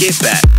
get back.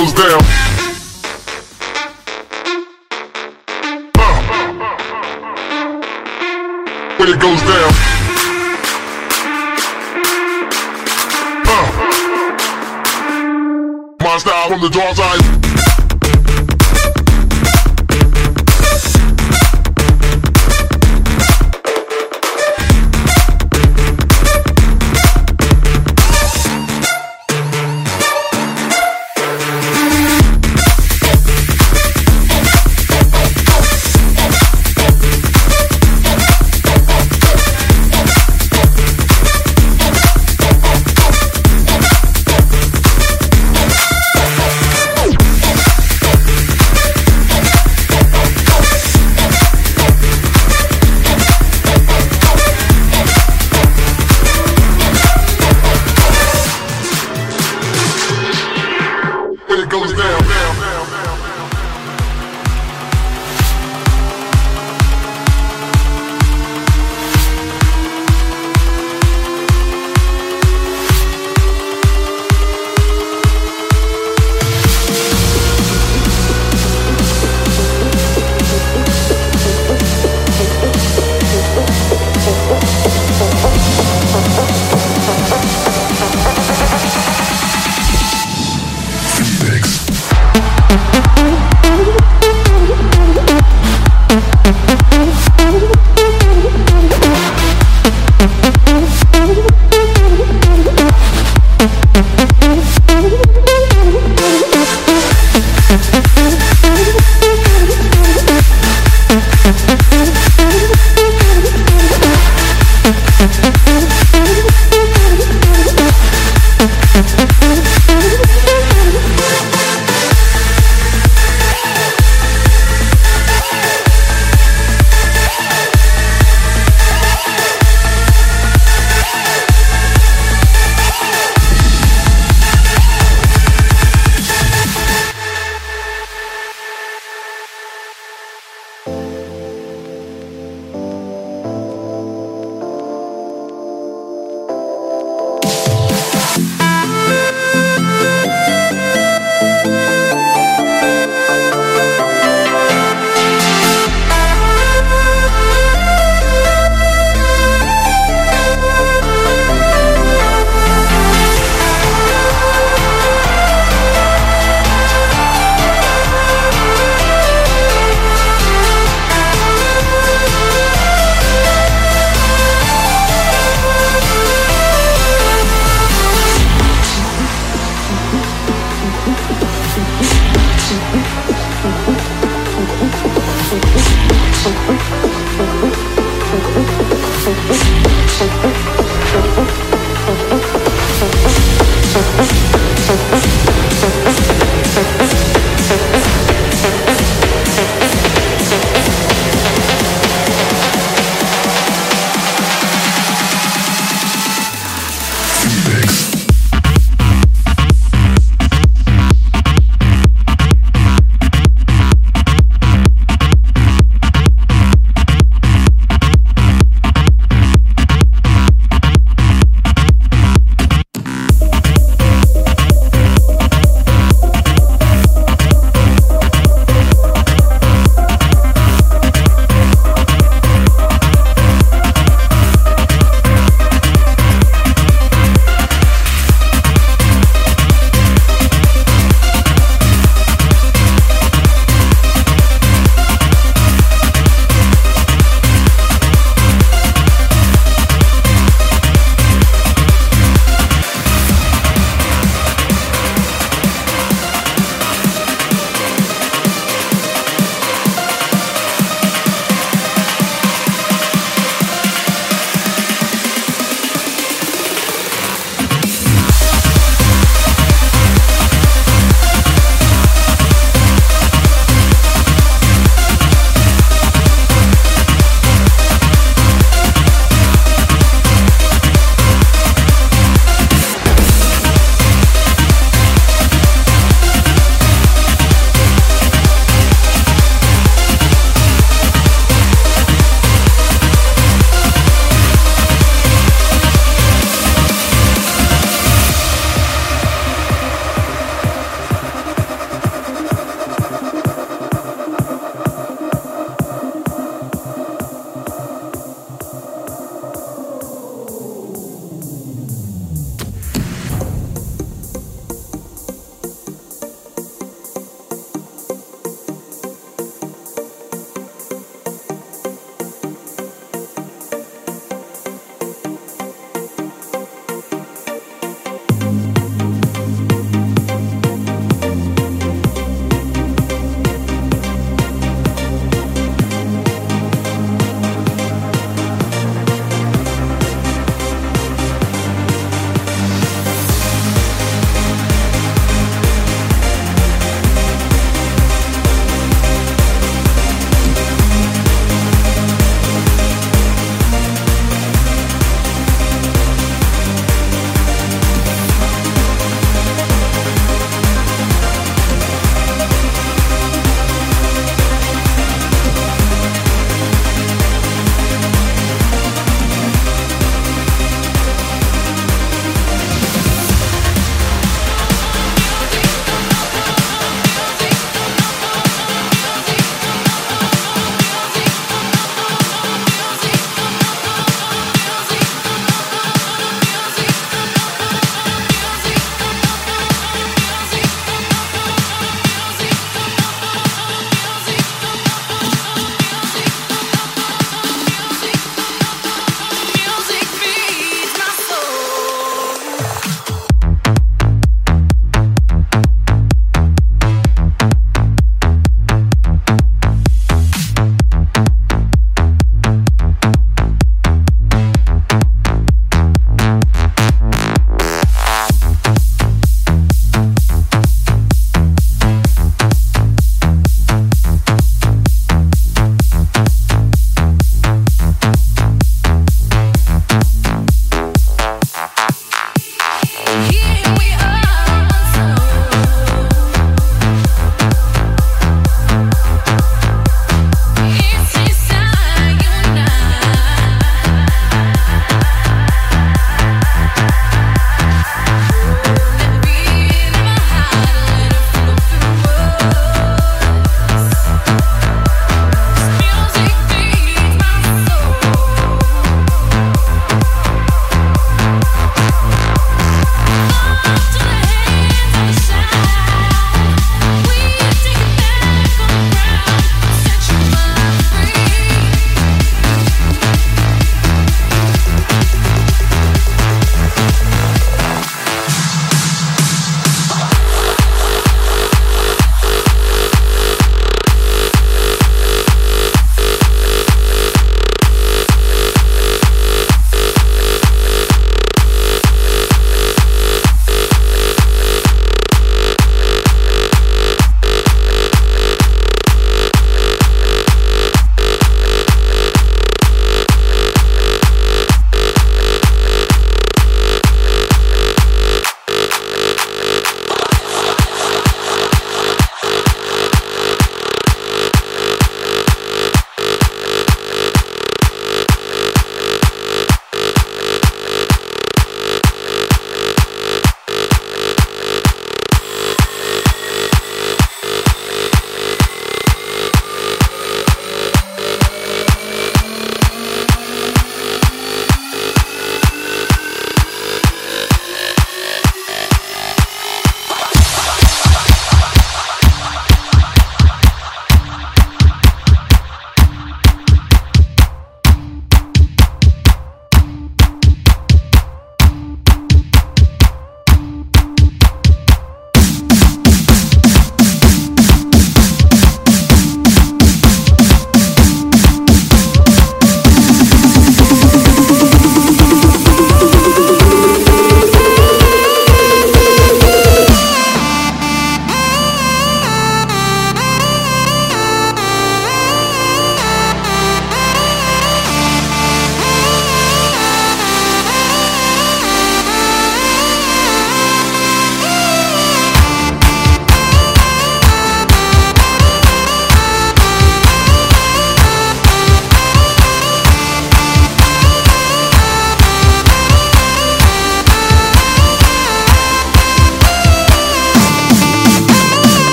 Goes down. Uh. Way it goes down. Uh. My style from the dark side.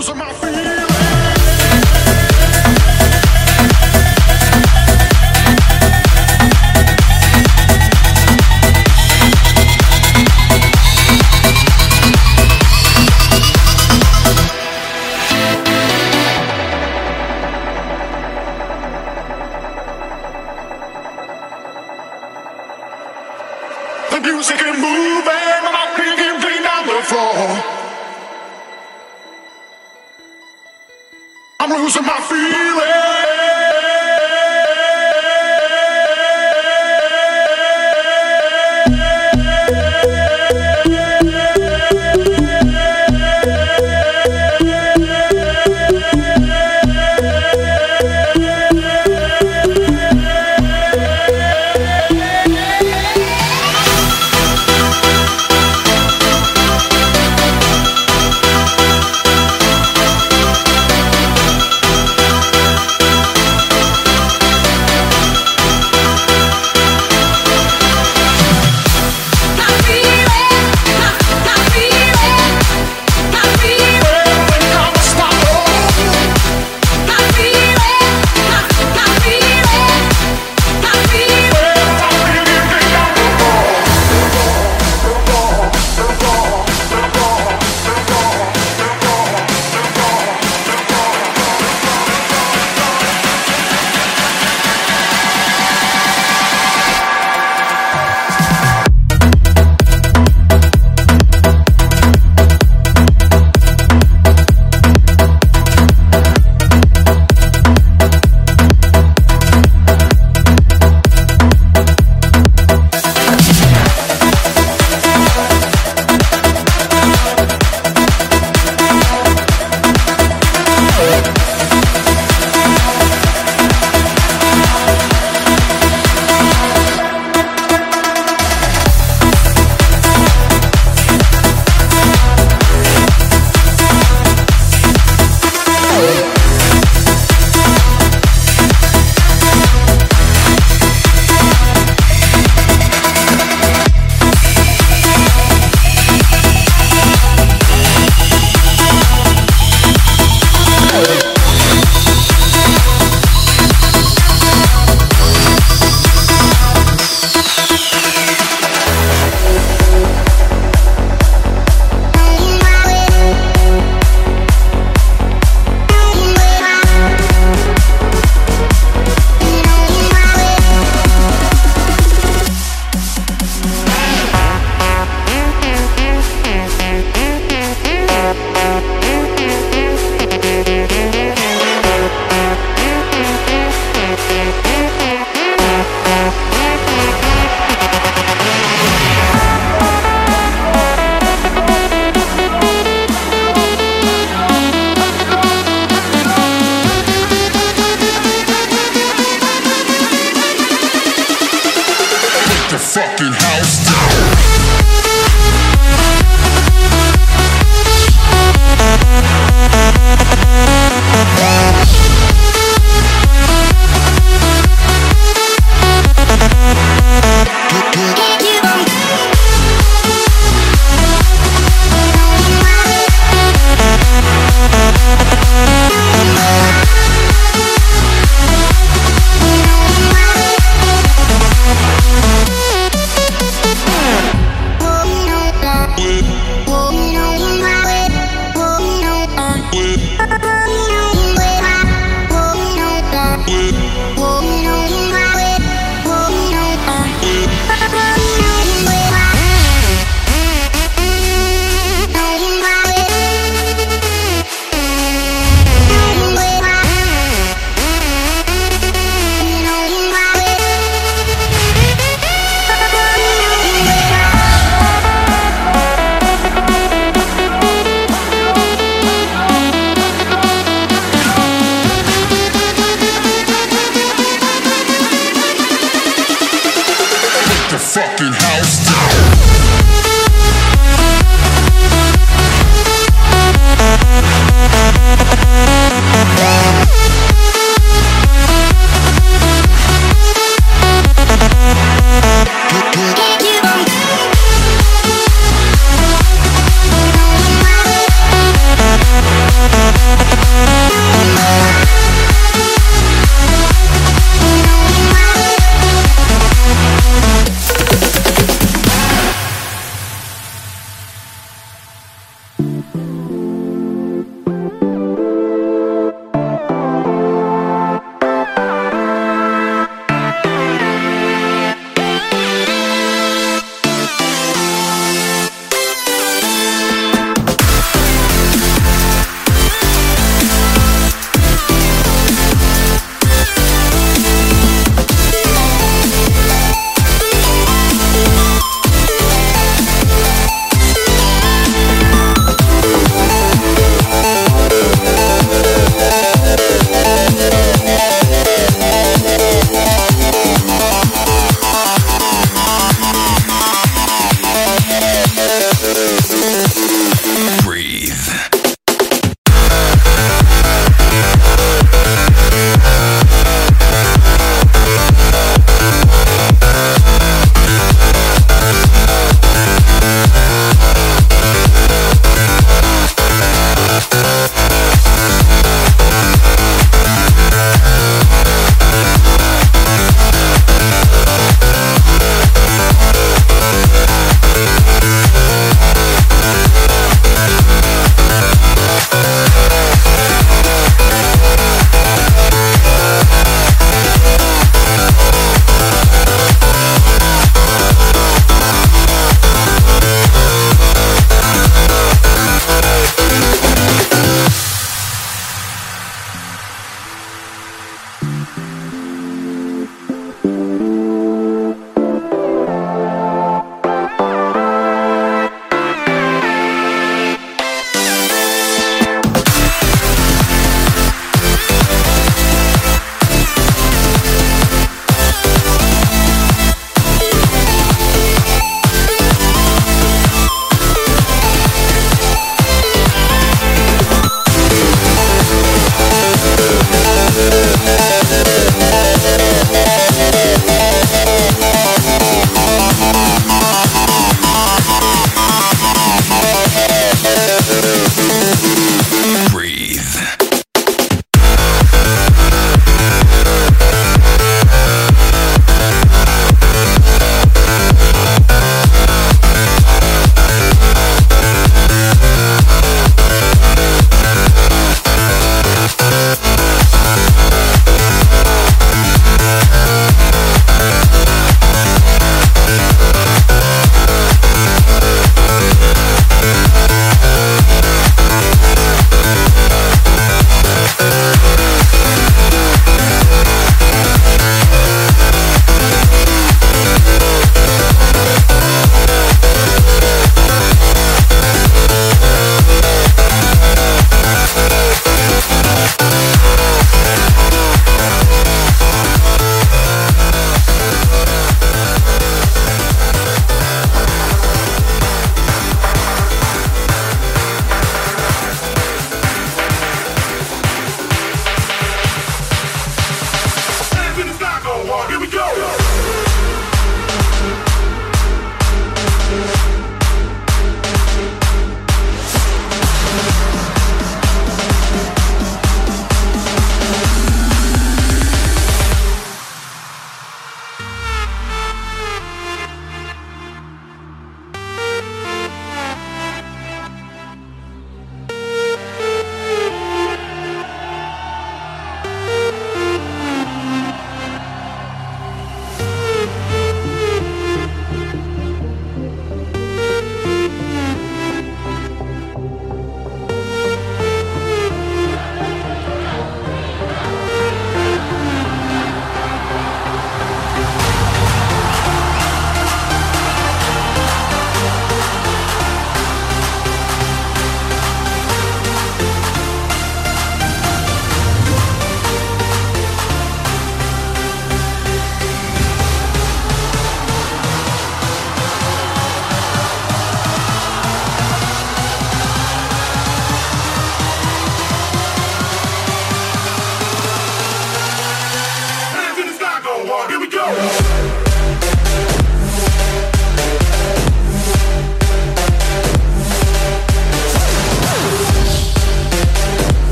Who's a mouth.